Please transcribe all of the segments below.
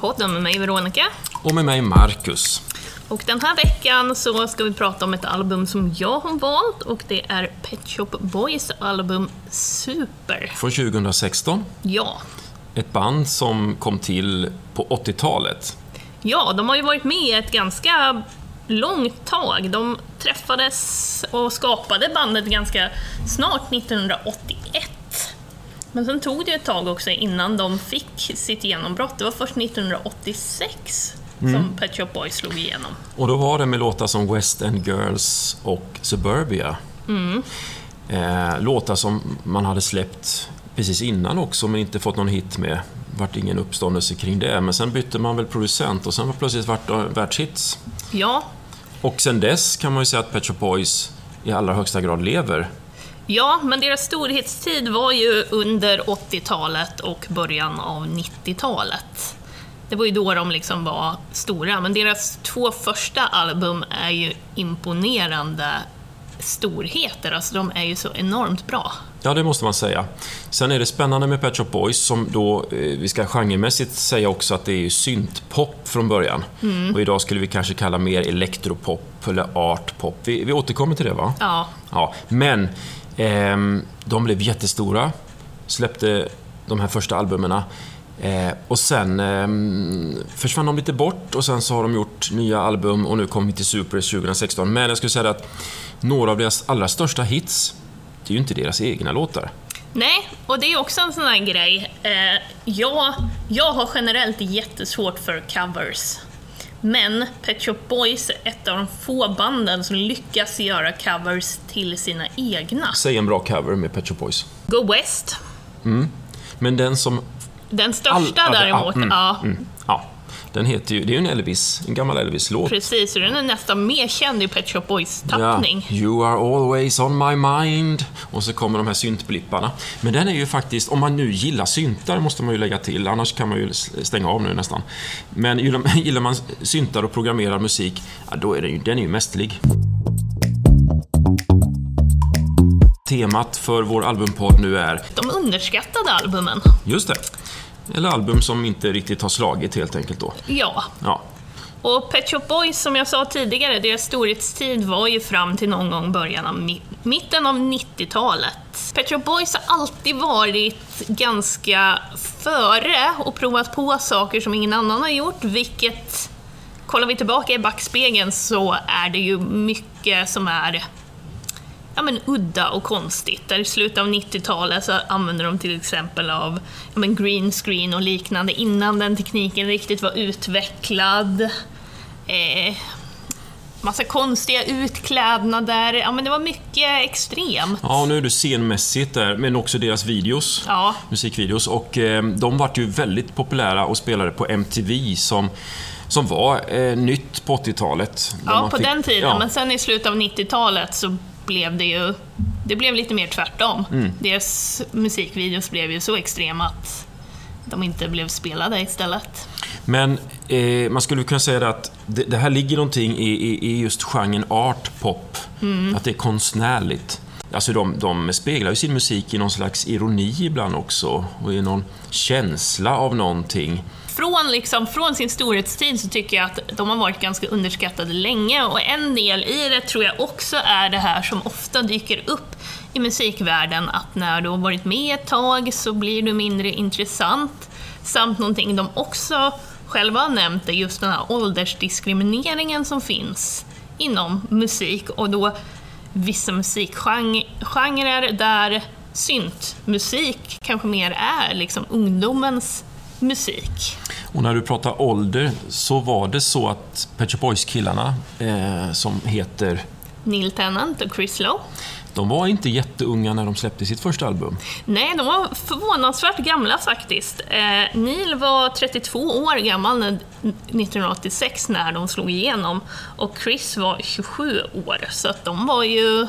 Albumpodden med mig Veronica. Och med mig Marcus. Och den här veckan så ska vi prata om ett album som jag har valt och det är Pet Shop Boys album Super. Från 2016. Ja. Ett band som kom till på 80-talet. Ja, de har ju varit med ett ganska långt tag. De träffades och skapade bandet ganska snart 1981. Men sen tog det ett tag också innan de fick sitt genombrott. Det var först 1986 som Pet Shop Boys slog igenom. Och då var det med låtar som West End Girls och Suburbia. Eh, låtar som man hade släppt precis innan också, men inte fått någon hit med. vart ingen uppståndelse kring det. Men sen bytte man väl producent och sen var plötsligt vart det världshits. Ja, Och sen dess kan man ju säga att Pet Shop Boys i allra högsta grad lever. Ja, men deras storhetstid var ju under 80-talet och början av 90-talet. Det var ju då de liksom var stora, men deras två första album är ju imponerande storheter, alltså de är ju så enormt bra. Ja, det måste man säga. Sen är det spännande med Pet Shop Boys som då, eh, vi ska genremässigt säga också att det är syntpop från början. Och idag skulle vi kanske kalla mer elektropop eller artpop. Vi, vi återkommer till det va? Ja, Ja, men Ehm, de blev jättestora, släppte de här första albumen eh, och sen ehm, försvann de lite bort och sen så har de gjort nya album och nu kom vi till Super 2016. Men jag skulle säga att några av deras allra största hits, det är ju inte deras egna låtar. Nej, och det är också en sån här grej. Eh, jag, jag har generellt jättesvårt för covers. Men Pet Shop Boys är ett av de få banden som lyckas göra covers till sina egna. Säg en bra cover med Pet Shop Boys. Go West. Men den som... Den största all- däremot, mm, ja, mm, ja, den heter ju... Det är ju en Elvis, en gammal Elvis-låt. precis. Och den är nästan mer känd i Pet Shop Boys Ja, you are always on my mind. Och så kommer de här syntblipparna. Men den är ju faktiskt, om man nu gillar syntar måste man ju lägga till, annars kan man ju stänga av nu nästan. Men gillar gillar man syntar och programmerad musik, ja, då är den ju, den är ju mästerlig. Temat för vår albumpodd nu är, De underskattade albumen. just det, eller album som inte riktigt har slagit helt enkelt då. Ja. Ja, Och Pet Shop Boys, som jag sa tidigare, deras storhetstid var ju fram till någon gång början av mi- mitten av 90-talet. Pet Shop Boys har alltid varit ganska före och provat på saker som ingen annan har gjort, vilket Kollar vi tillbaka i backspegeln så är det ju mycket som är ja, men, udda och konstigt. Där I slutet av 90-talet så använder de till exempel av ja, men, green screen och liknande innan den tekniken riktigt var utvecklad. Eh, massa konstiga utklädnader. Ja, men det var mycket extremt. Ja, nu är det scenmässigt där, men också deras videos. Ja. Musikvideos. Och eh, de vart ju väldigt populära och spelade på MTV som, som var eh, nytt på 80-talet. Där Ja, på fick- den tiden. ja. Men sen i slutet av 90-talet så blev det ju det blev lite mer tvärtom. Mm. Deras musikvideos blev ju så extrema att de inte blev spelade istället. Men eh, man skulle kunna säga att det, det här ligger någonting i, i, i just genren art pop. Mm. Att det är konstnärligt. Alltså de, de speglar ju sin musik i någon slags ironi ibland också och i någon känsla av någonting. Från, liksom, från sin storhetstid så tycker jag att de har varit ganska underskattade länge och en del i det tror jag också är det här som ofta dyker upp i musikvärlden, att när du har varit med ett tag så blir du mindre intressant. Samt någonting de också själva har nämnt är just den här åldersdiskrimineringen som finns inom musik och då vissa musikgenrer där syntmusik kanske mer är liksom ungdomens musik. Och när du pratar ålder så var det så att Pet Shop Boys-killarna eh, som heter Neil Tennant och Chris Lowe. De var inte jätteunga när de släppte sitt första album. Nej, de var förvånansvärt gamla faktiskt. Eh, Neil var 32 år gammal när, 1986 när de slog igenom och Chris var 27 år, så att de var ju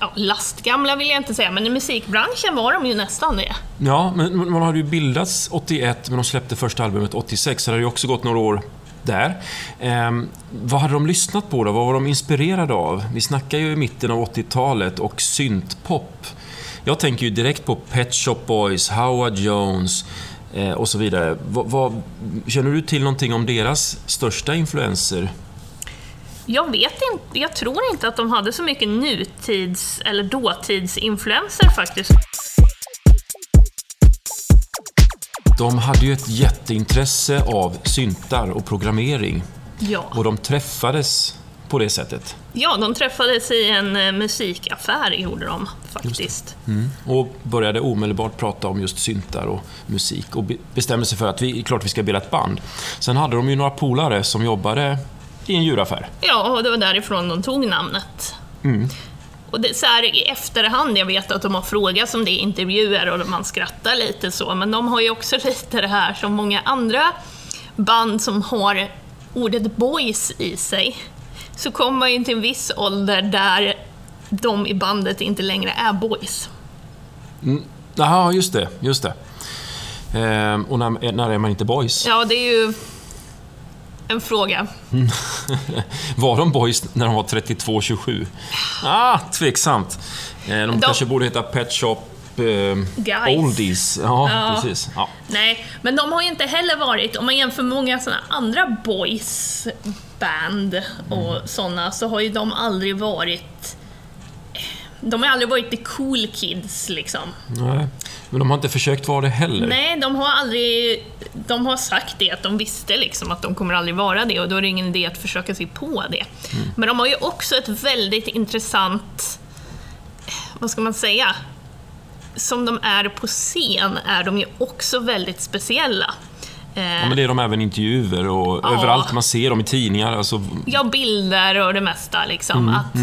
ja, lastgamla vill jag inte säga, men i musikbranschen var de ju nästan det. Ja, men man hade ju bildats 81, men de släppte första albumet 86, så det hade ju också gått några år där. Ehm, vad hade de lyssnat på då? Vad var de inspirerade av? Vi snackar ju i mitten av 80-talet och syntpop. Jag tänker ju direkt på Pet Shop Boys, Howard Jones, och så vidare. Vad, vad, känner du till någonting om deras största influenser? Jag vet inte, jag tror inte att de hade så mycket nutids eller dåtidsinfluenser faktiskt. De hade ju ett jätteintresse av syntar och programmering Ja. och de träffades på det sättet. ja, de träffades i en eh, musikaffär, gjorde de faktiskt. Mm. Och började omedelbart prata om just syntar och musik och be- bestämde sig för att vi, klart vi ska bilda ett band. Sen hade de ju några polare som jobbade i en djuraffär. Ja, och det var därifrån de tog namnet. Och det, så här, I efterhand, jag vet att de har frågats om det i intervjuer och man skrattar lite så, men de har ju också lite det här som många andra band som har ordet boys i sig. Så kommer man ju till en viss ålder där de i bandet inte längre är boys. Jaha, just det. Just det. Ehm, och när, när är man inte boys? Ja, det är ju en fråga. Var de boys när de var 32-27? Ah, tveksamt. Eh, de, kanske borde heta Pet Shop eh, Guys. Oldies. Ja, Ja. precis. Ja. Nej, men de har ju inte heller varit, om man jämför många såna andra boys band och såna, så har ju de aldrig varit... De har aldrig varit the cool kids liksom. Nej. Men de har inte försökt vara det heller. Nej, de har aldrig... De har sagt det, att de visste liksom att de kommer aldrig vara det och då är det ingen idé att försöka sig på det. Men de har ju också ett väldigt intressant... Vad ska man säga? Som de är på scen är de ju också väldigt speciella. Eh, Ja, men det är de även i intervjuer och Ja. överallt man ser dem i tidningar. Alltså, Ja, bilder och det mesta liksom. Mm, att,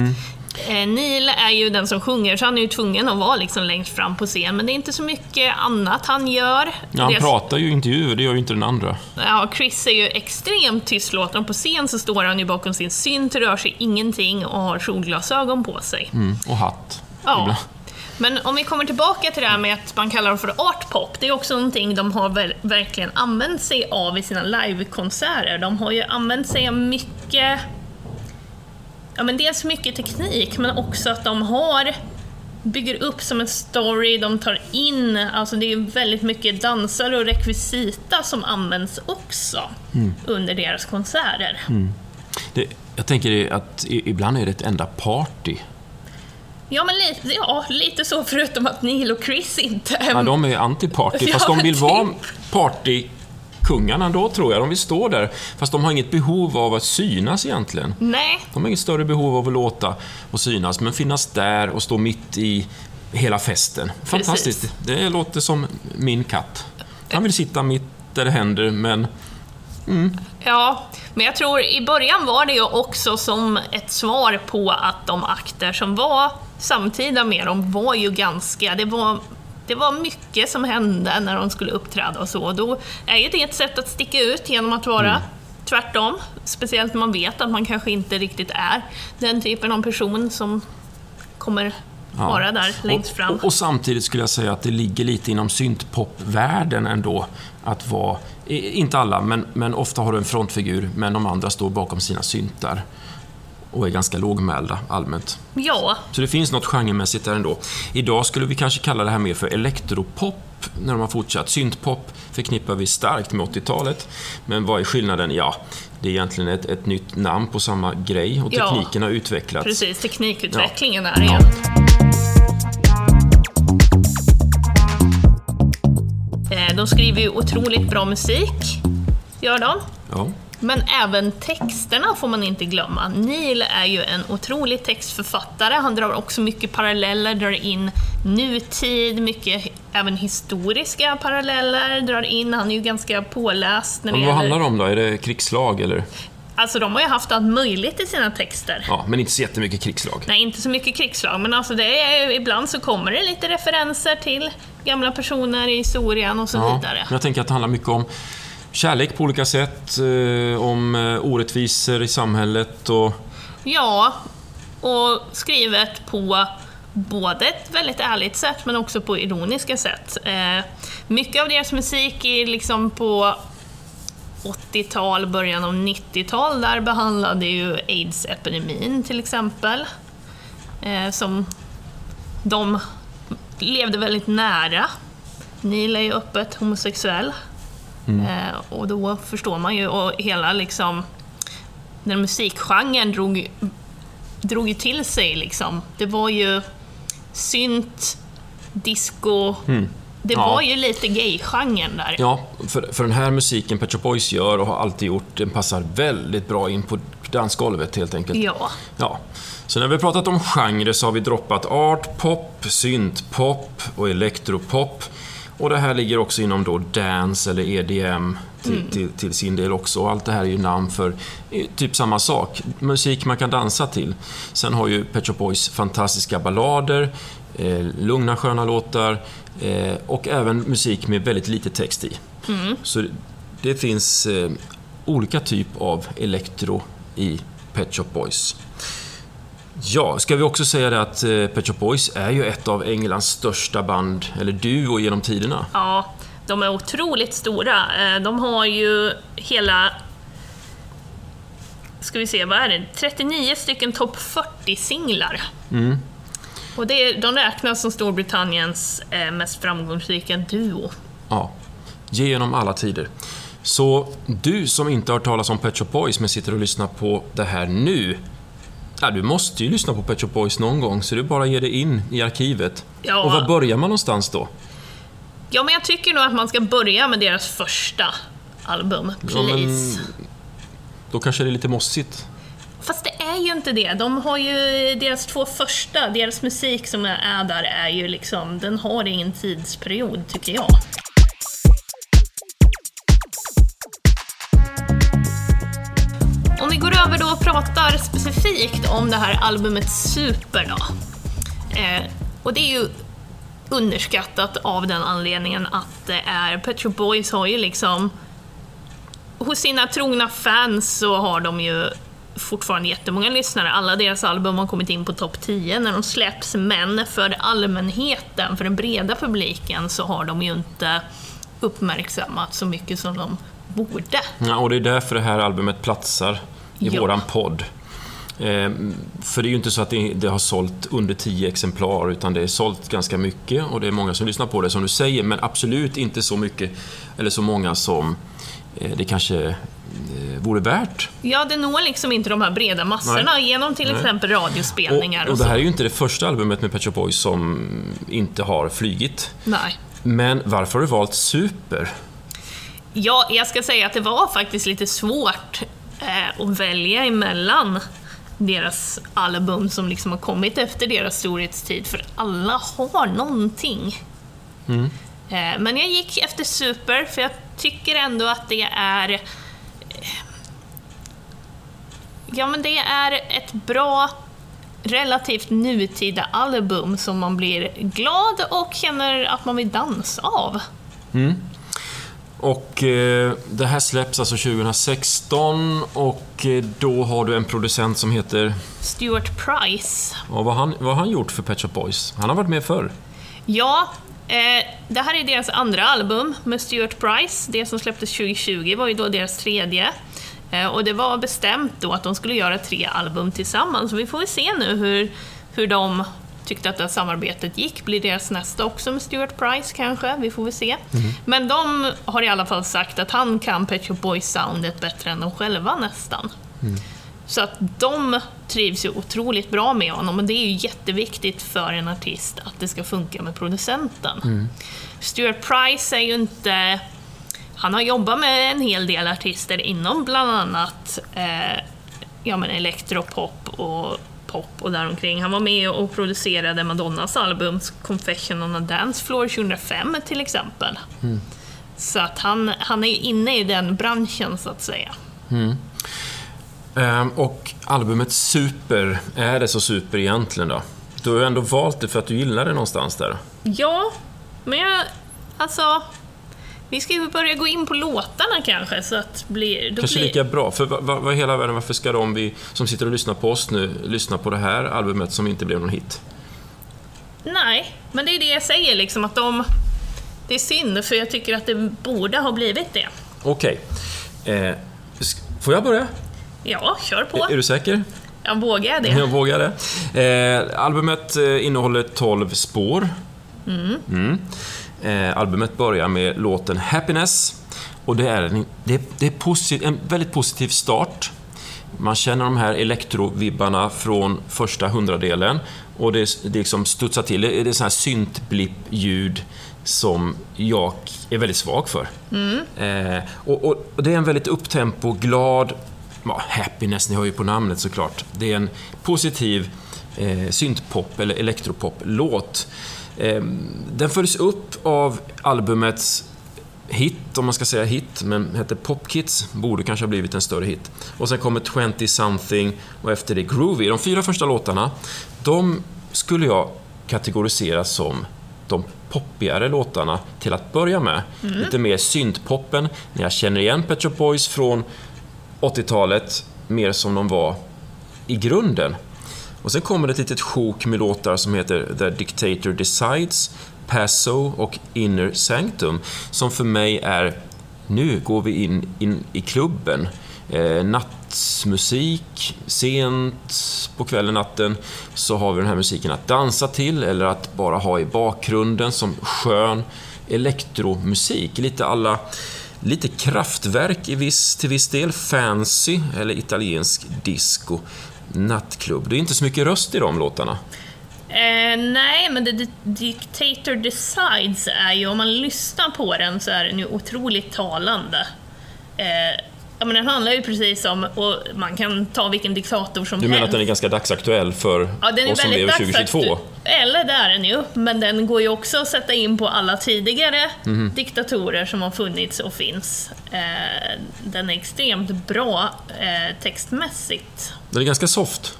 eh, Neil är ju den som sjunger, så han är ju tvungen att vara liksom längst fram på scen, men det är inte så mycket annat han gör. ja, han Det- pratar ju i intervjuer, det gör ju inte den andra. Ja, Chris är ju extremt tystlåten. På scen så står han ju bakom sin synt, rör sig ingenting och har solglasögon på sig. Mm. Och hatt. Ja. Ibland. Men om vi kommer tillbaka till det här med att man kallar dem för art pop, det är också någonting de har ver- verkligen använt sig av i sina livekonserter. De har ju använt sig av mycket, ja men dels mycket teknik, men också att de har bygger upp som en story, de tar in, alltså det är väldigt mycket dansare och rekvisita som används också under deras konserter. Det, jag tänker att ibland är det ett enda party. Ja, men lite, ja, lite så förutom att Neil och Chris inte Ja, de är anti-party, Ja, fast de vill typ. vara partykungarna då, tror jag. De vill stå där, fast de har inget behov av att synas egentligen. Nej, De har inget större behov av att låta och synas, men finnas där och stå mitt i hela festen. Fantastiskt. Det låter som min katt. Han vill sitta mitt där det händer, men Ja, men jag tror i början var det ju också som ett svar på att de akter som var samtida med dem var ju ganska... Det var, det var mycket som hände när de skulle uppträda och så. Då är ju det ett sätt att sticka ut genom att vara tvärtom. Speciellt när man vet att man kanske inte riktigt är den typen av person som kommer Ja. vara där längst och, fram. Och, och samtidigt skulle jag säga att det ligger lite inom syntpopvärlden ändå att vara, inte alla, men, men ofta har du en frontfigur, men de andra står bakom sina syntar och är ganska lågmälda allmänt. Ja, Så det finns något genremässigt där ändå. Idag skulle vi kanske kalla det här mer för elektropop när de har fortsatt. Syntpop förknippar vi starkt med 80-talet. Men vad är skillnaden? Ja, det är egentligen ett, ett nytt namn på samma grej och Ja, tekniken har utvecklats. precis. Teknikutvecklingen är Ja. igen. Eh, De skriver ju otroligt bra musik, gör de. Ja. Men även texterna får man inte glömma. Neil är ju en otrolig textförfattare. Han drar också mycket paralleller, drar in nutid, mycket även historiska paralleller drar in. Han är ju ganska påläst när Men vad handlar det om då? Är det krigslag eller? Alltså de har ju haft allt möjligt i sina texter. Ja, men inte så jättemycket krigslag. Nej, inte så mycket krigslag, men alltså det är, ibland så kommer det lite referenser till gamla personer i historien och så Ja, vidare. jag tänker att det handlar mycket om kärlek på olika sätt, eh, om eh, orättvisor i samhället och... Ja, och skrivet på både ett väldigt ärligt sätt men också på ironiska sätt. Eh, mycket av deras musik är liksom på 80-tal, början av 90-tal, där behandlade ju aids-epidemin till exempel. Som de levde väldigt nära. Neil är ju öppet homosexuell. Eh, och då förstår man ju, och hela liksom... Den musikgenren drog, drog ju till sig liksom. Det var ju synt, disco. Det Ja. var ju lite gay-genren där. Ja, för, för den här musiken Pet Shop Boys gör och har alltid gjort, den passar väldigt bra in på dansgolvet helt enkelt. Ja. Ja. Så när vi pratat om genre så har vi droppat art, pop, syntpop och elektropop. Och det här ligger också inom då dance eller EDM till, till, till sin del också. Och allt det här är ju namn för typ samma sak. Musik man kan dansa till. Sen har ju Pet Shop Boys fantastiska ballader, eh, lugna sköna låtar eh, och även musik med väldigt lite text i. Så det finns eh, olika typ av elektro i Pet Shop Boys. Ja, ska vi också säga det att eh, Pet Shop Boys är ju ett av Englands största band, eller duo genom tiderna. Ja, de är otroligt stora. Eh, De har ju hela... Ska vi se, vad är det? 39 stycken topp 40-singlar. Och det, de räknas som Storbritanniens eh, mest framgångsrika duo. Ja, genom alla tider. Så du som inte har hört talas om Pet Shop Boys men sitter och lyssnar på det här nu, ja, du måste ju lyssna på Pet Shop Boys någon gång, så du bara ger dig in i arkivet. Ja. Och var börjar man någonstans då? Ja, men jag tycker nog att man ska börja med deras första album, Ja, Please. men då kanske det är lite mossigt. Fast det är ju inte det. De har ju deras två första, deras musik som är där är ju liksom, den har ingen tidsperiod tycker jag. Går över då och pratar specifikt om det här albumet Super då. Eh, och det är ju underskattat av den anledningen att det är, Pet Shop Boys har ju liksom hos sina trogna fans så har de ju fortfarande jättemånga lyssnare. Alla deras album har kommit in på topp 10 när de släpps, men för allmänheten, för den breda publiken, så har de ju inte uppmärksammat så mycket som de borde. Ja, och det är därför det här albumet platsar i Ja. våran podd. Eh, för det är ju inte så att det, har sålt under 10 exemplar, utan det är sålt ganska mycket och det är många som lyssnar på det, som du säger, men absolut inte så mycket, eller så många som eh, det kanske eh, vore värt. Ja, det når liksom inte de här breda massorna genom till exempel radiospelningar Och, och, det här är ju inte det första albumet med Pet Shop Boys som inte har flygit. Nej. Men varför har du valt Super? Ja, jag ska säga att det var faktiskt lite svårt eh, att välja emellan deras album som liksom har kommit efter deras storhetstid, för alla har någonting. Eh, men jag gick efter Super, för jag tycker ändå att det är... eh, Ja, men det är ett bra, relativt nutida album som man blir glad och känner att man vill dansa av. Och eh, det här släpps alltså 2016 och eh, då har du en producent som heter... Stuart Price. Ja, vad, har han, vad har han gjort för Pet Shop Boys? Han har varit med förr. Ja, eh, det här är deras andra album med Stuart Price. Det som släpptes 2020 var ju då deras tredje. Och det var bestämt då att de skulle göra tre album tillsammans. Så vi får väl se nu hur, hur de tyckte att det här samarbetet gick. Blir deras nästa också med Stuart Price kanske? Vi får väl se. Men de har i alla fall sagt att han kan Pet Shop Boys-soundet bättre än de själva nästan. Så att de trivs ju otroligt bra med honom och det är ju jätteviktigt för en artist att det ska funka med producenten. Stuart Price är ju inte... Han har jobbat med en hel del artister inom bland annat eh, ja, men elektropop och pop och däromkring. Han var med och producerade Madonnas album Confession on a Dance Floor 2005 till exempel. Så att han, han är inne i den branschen så att säga. Ehm, och albumet Super, är det så super egentligen då? Du har ju ändå valt det för att du gillar det någonstans där. Ja, men jag, alltså... Vi ska ju börja gå in på låtarna kanske, så att blir... Kanske blir, lika bra, för vad, vad, vad hela världen, varför ska de vi som sitter och lyssnar på oss nu lyssna på det här albumet som inte blev någon hit? Nej, men det är det jag säger liksom, att de... Det är synd, för jag tycker att det borde ha blivit det. Okej. Eh, sk- får jag börja? Ja, kör på. Är du säker? Jag vågar det. Jag vågar det. Eh, albumet eh, innehåller 12 spår. Mm. Eh, albumet börjar med låten Happiness. Och det är, en, det, det är posit, en väldigt positiv start. Man känner de här elektrovibbarna från första hundradelen och det, det liksom studsar till. Det är så här syntblipp-ljud som jag är väldigt svag för. Eh, och, och, och det är en väldigt upptempo, glad, ja, happiness, ni hör ju på namnet såklart. Det är en positiv eh, syntpop eller elektropop-låt. Eh, den följs upp av albumets hit, om man ska säga hit, men hette Popkids, borde kanske ha blivit en större hit. Och sen kommer 20 something och efter det Groovy. De fyra första låtarna, de skulle jag kategorisera som de poppigare låtarna till att börja med. Lite mer syntpoppen, när jag känner igen Pet Shop Boys från 80-talet, mer som de var i grunden. Och sen kommer det ett litet sjok med låtar som heter The Dictator Decides, Passo och Inner Sanctum, som för mig är nu går vi in, in i klubben. Eh, nattmusik, sent på kvällen, natten, så har vi den här musiken att dansa till eller att bara ha i bakgrunden som skön elektromusik. Lite alla Lite kraftverk i viss, till viss del, fancy eller italiensk disco, nattklubb. Det är inte så mycket röst i de låtarna. Eh, nej, men The Dictator Decides är ju, om man lyssnar på den så är den ju otroligt talande. Eh, ja, men den handlar ju precis om, och man kan ta vilken diktator som Du menar helst. att den är ganska dagsaktuell för Ja, den är oss som lever 2022? dagsaktuell. Eller det är den ju, men den går ju också att sätta in på alla tidigare Mhm. diktatorer som har funnits och finns. Eh, den är extremt bra eh, textmässigt. Den är ganska soft.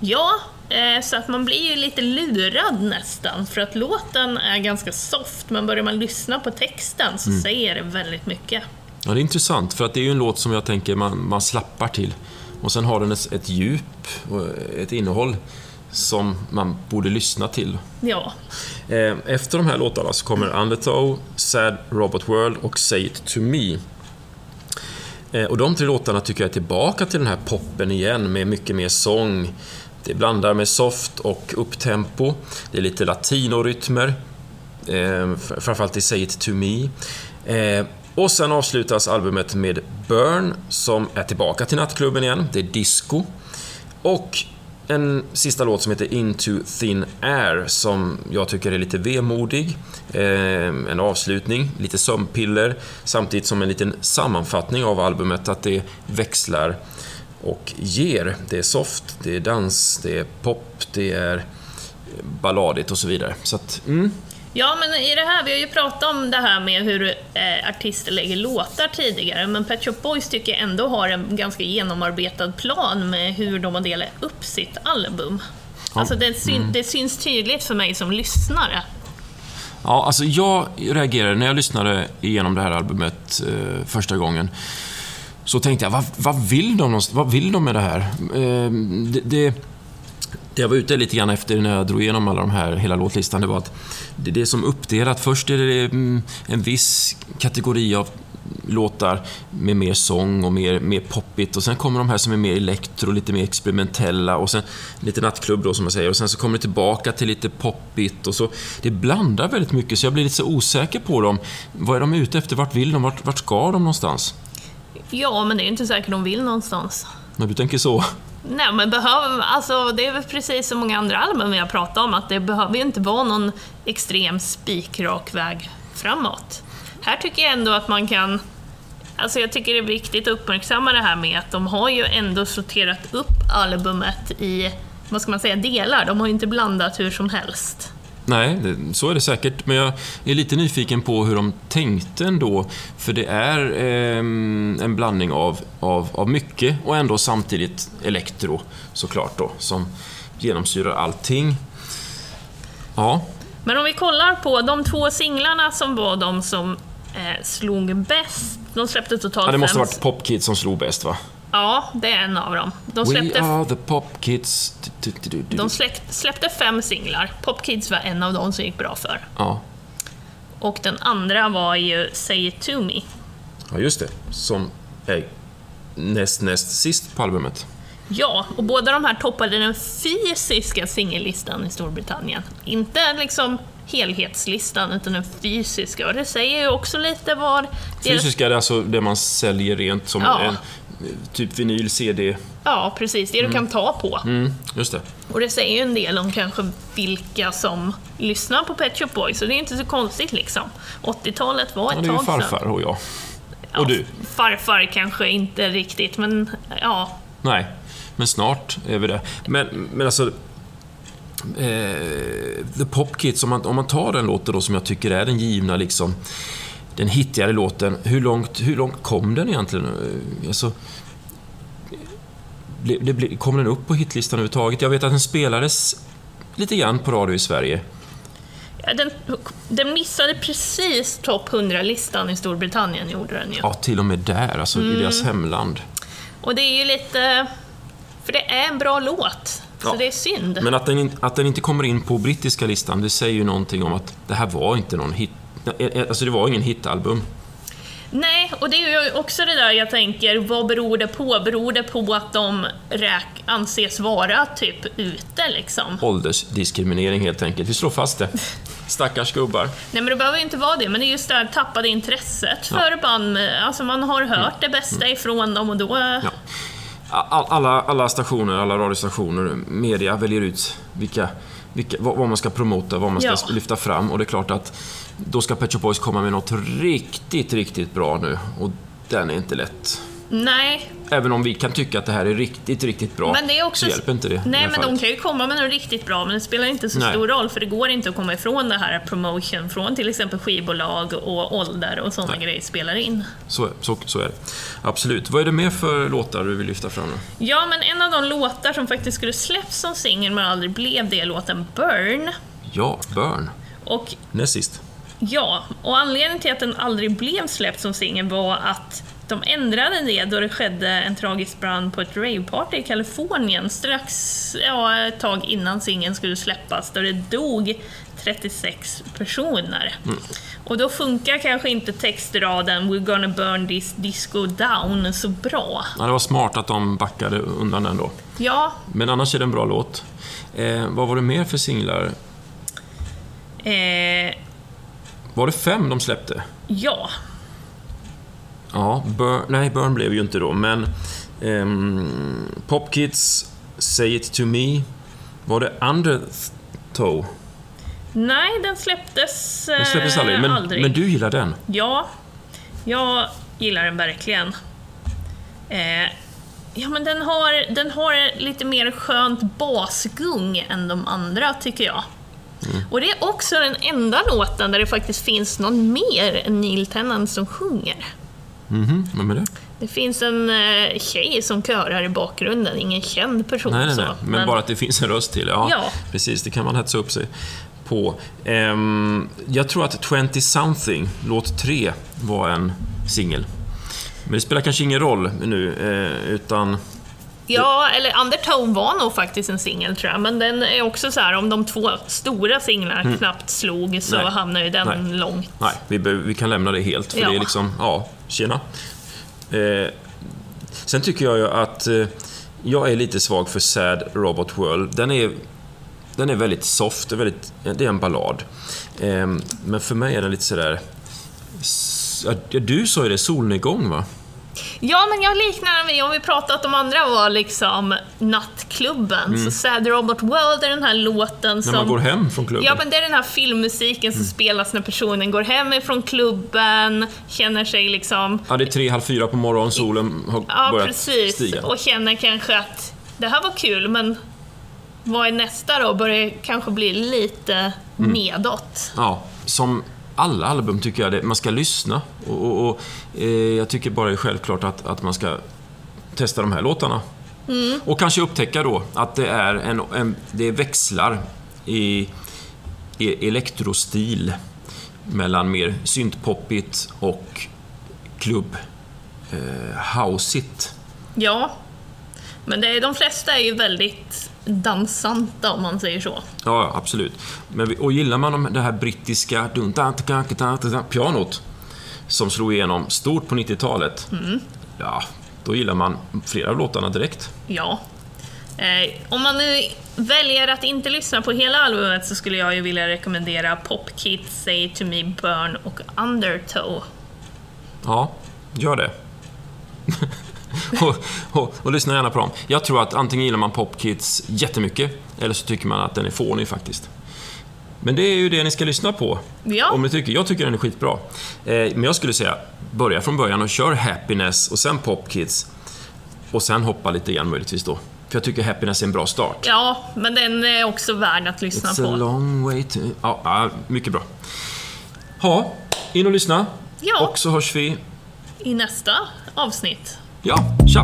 Ja, eh, så att man blir ju lite lurad nästan, för att låten är ganska soft, men börjar man lyssna på texten Mm. så säger det väldigt mycket. Ja, det är intressant, för att det är ju en låt som jag tänker man, man slappar till. Och sen har den ett, ett djup och ett innehåll som man borde lyssna till. Ja, Eh, Efter de här låtarna så kommer Undertow, Sad Robot World och Say It To Me. Eh, Och de tre låtarna tycker jag är tillbaka till den här poppen igen med mycket mer sång. Det blandar med soft och upptempo. Det är lite latinorytmer. Eh, fr- framförallt i Say It To Me. Och sen avslutas albumet med Burn som är tillbaka till nattklubben igen. Det är disco. Och en sista låt som heter Into Thin Air som jag tycker är lite vemodig. Eh, en avslutning, lite sömnpiller samtidigt som en liten sammanfattning av albumet att det växlar och ger. Det är soft, det är dans, det är pop, det är balladigt och så vidare. Så att, mm, Ja, men i det här, vi har ju pratat om det här med hur eh, artister lägger låtar tidigare, men Pet Shop Boys tycker jag ändå har en ganska genomarbetad plan med hur de har delat upp sitt album. Alltså det, syn, det syns tydligt för mig som lyssnare. Ja, alltså jag reagerade när jag lyssnade igenom det här albumet eh, första gången. Så tänkte jag, vad, vad, vill de, vad vill de med det här? Eh, det, det, det jag var ute lite grann efter när jag drog igenom alla de här, hela låtlistan, det var att det, det är som uppdelat. Först är det mm, en viss kategori av låtar med mer sång och mer, mer poppigt och sen kommer de här som är mer elektro, lite mer experimentella och sen lite nattklubb då som jag säger och sen så kommer det tillbaka till lite poppigt och så. Det blandar väldigt mycket så jag blir lite så osäker på dem. Vad är de ute efter? Vart vill de? Vart, vart ska de någonstans? Ja, men det är inte säkert de vill någonstans. När du tänker så. Nej, men behöver, alltså, det är väl precis som många andra album vi har pratat om, att det behöver ju inte vara någon extrem spikrak väg framåt. Här tycker jag ändå att man kan... Alltså jag tycker det är viktigt att uppmärksamma det här med att de har ju ändå sorterat upp albumet i, vad ska man säga, delar. De har ju inte blandat hur som helst. Nej, det, så är det säkert. Men jag är lite nyfiken på hur de tänkte ändå. För det är ehm, en blandning av, av, av mycket och ändå samtidigt elektro, såklart då, som genomsyrar allting. Ja, Men om vi kollar på de två singlarna som var de som eh, slog bäst. De släppte totalt ja det måste fem... ha varit Pop Kids som slog bäst va? Ja, det är en av dem. De We släppte are the Pop Kids. Du, du, du, du. De släppte, fem singlar. Pop Kids var en av dem som gick bra för. Ja. Och den andra var ju Say It To Me. ja, just det. Som är näst, näst sist på albumet. Ja, och båda de här toppade den fysiska singellistan i Storbritannien. Inte liksom helhetslistan, utan den fysiska. Och det säger ju också lite vad... deras- Fysiska är alltså det man säljer rent som Ja. en typ vinyl, CD. Ja, precis. Det du kan ta på. Mm, just det. Och det säger ju en del om kanske vilka som lyssnar på Pet Shop Boys, så det är inte så konstigt liksom. 80-talet var ett Ja, det är ju tag sedan. farfar och jag. Ja, Och du. Farfar kanske inte riktigt, men ja. Nej, men snart är vi det. Men, men alltså... Eh, The Pop Kids, om man, om man tar den låten då som jag tycker är den givna liksom den hittigare låten, hur långt, hur långt kom den egentligen? Eh, Alltså, kom den upp på hitlistan överhuvudtaget? Jag vet att den spelades lite grann på radio i Sverige. Ja, Den, den missade precis topp 100-listan i Storbritannien, gjorde den ju. Ja, till och med där, alltså i deras hemland. Och det är ju lite... För det är en bra låt, så Ja. det är synd. Men att den, att den inte kommer in på brittiska listan, det säger ju någonting om att det här var inte någon hit. Alltså det var ingen hitalbum. Nej, och det är ju också det där jag tänker, vad beror det på? Beror det på att de räk anses vara typ ute liksom? Åldersdiskriminering helt enkelt. Vi slår fast det. Stackars gubbar. Nej men det behöver inte vara det, men det är just det här tappade intresset för band alltså man har hört det bästa ifrån dem och då... Mm. Ja. All, alla, alla stationer, alla radiostationer, media väljer ut vilka, vilka, vad, vad man ska promota, vad man ska Ja. lyfta fram och det är klart att då ska Pet Shop Boys komma med något riktigt, riktigt bra nu och den är inte lätt. Nej, Även om vi kan tycka att det här är riktigt, riktigt bra men det är också... så hjälper inte det. Nej, men de fallet. kan ju komma med något riktigt bra, men det spelar inte så Nej. stor roll, för det går inte att komma ifrån det här promotion från till exempel skivbolag och ålder och sådana grejer spelar in. Så, så, så är det. Absolut. Vad är det mer för låtar du vill lyfta fram nu? Ja, men en av de låtar som faktiskt skulle släppts som singel men aldrig blev det är låten Burn. Ja, Burn. Och Näst sist. Ja, och anledningen till att den aldrig blev släppt som singel var att de ändrade det då det skedde en tragisk brand på ett raveparty i Kalifornien strax, ja, ett tag innan singeln skulle släppas, då det dog 36 personer. Och då funkar kanske inte textraden “We're gonna burn this disco down” så bra. Ja, det var smart att de backade undan den då. Ja, Men annars är det en bra låt. Eh, vad var det mer för singlar? eh, Var det fem de släppte? ja. Ja, Burn, nej, Burn blev ju inte då, men ehm, Pop Kids, Say It To Me. Var det Undertow? Nej, den släpptes, Den släpptes eh, aldrig, men, aldrig. men du gillar den? Ja, jag gillar den verkligen. Eh, ja, men den har, den har lite mer skönt basgung än de andra, tycker jag. Mm. Och det är också den enda låten där det faktiskt finns någon mer än Neil Tennant som sjunger. Mhm, vem är det? Det finns en eh, tjej som körar i bakgrunden, ingen känd person. Nej, nej, så, nej. Men, bara att det finns en röst till. Ja, Ja. precis. Det kan man hetsa upp sig på. Ehm, jag tror att 20 something, låt 3, var en singel. Men det spelar kanske ingen roll nu, eh, utan... Ja, eller Undertow var nog faktiskt en singel tror jag, men den är också så här om de två stora singlarna knappt slog så Mm. Nej. hamnar ju den Nej. långt. Nej, vi, vi kan lämna det helt, för Ja. det är liksom... Ja, tjena. Eh, sen tycker jag ju att eh, jag är lite svag för Sad Robot World. Den är, den är väldigt soft, väldigt, det är en ballad. Eh, men för mig är den lite sådär... ja, Du sa ju det, solnedgång va? Ja, men jag liknar den vid, om vi pratar att de andra var liksom nattklubben, så Sad Robot World är den här låten Mm. När som... man går hem från klubben. Ja, men det är den här filmmusiken som spelas när personen går hem ifrån klubben, känner sig liksom... Ja, det är tre, halv fyra på morgonen, solen har Ja, börjat precis. stiga. Och känner kanske att det här var kul, men vad är nästa då? Börjar kanske bli lite Mm. nedåt. Ja, som alla album tycker jag det, man ska lyssna. Och, och, och eh, jag tycker bara det är självklart att, att man ska testa de här låtarna. Och kanske upptäcka då att det är, en, en, det växlar i, i elektrostil mellan mer syntpoppigt och klubb eh, houseigt. Ja, men det är, de flesta är ju väldigt dansanta om man säger så. Ja, absolut. Men, och gillar man de- det här brittiska pianot som slog igenom stort på 90-talet, ja, då gillar man flera av låtarna direkt. Ja. Eh, om man nu väljer att inte lyssna på hela albumet så skulle jag ju vilja rekommendera Pop Kids, Say To Me, Burn och Undertow. Ja, gör det. och, och, och, lyssna gärna på dem. Jag tror att antingen gillar man Pop Kids jättemycket, eller så tycker man att den är fånig faktiskt. Men det är ju det ni ska lyssna på. Ja. Om ni tycker. Jag tycker den är skitbra. Eh, men jag skulle säga, börja från början och kör Happiness och sen Pop Kids. Och sen hoppa lite igen möjligtvis då. För jag tycker Happiness är en bra start. Ja, men den är också värd att lyssna It's på. a long way to... Ja, ja, mycket bra. Ja, in och lyssna. Ja. Och så hörs vi... I nästa avsnitt. Ja, tja!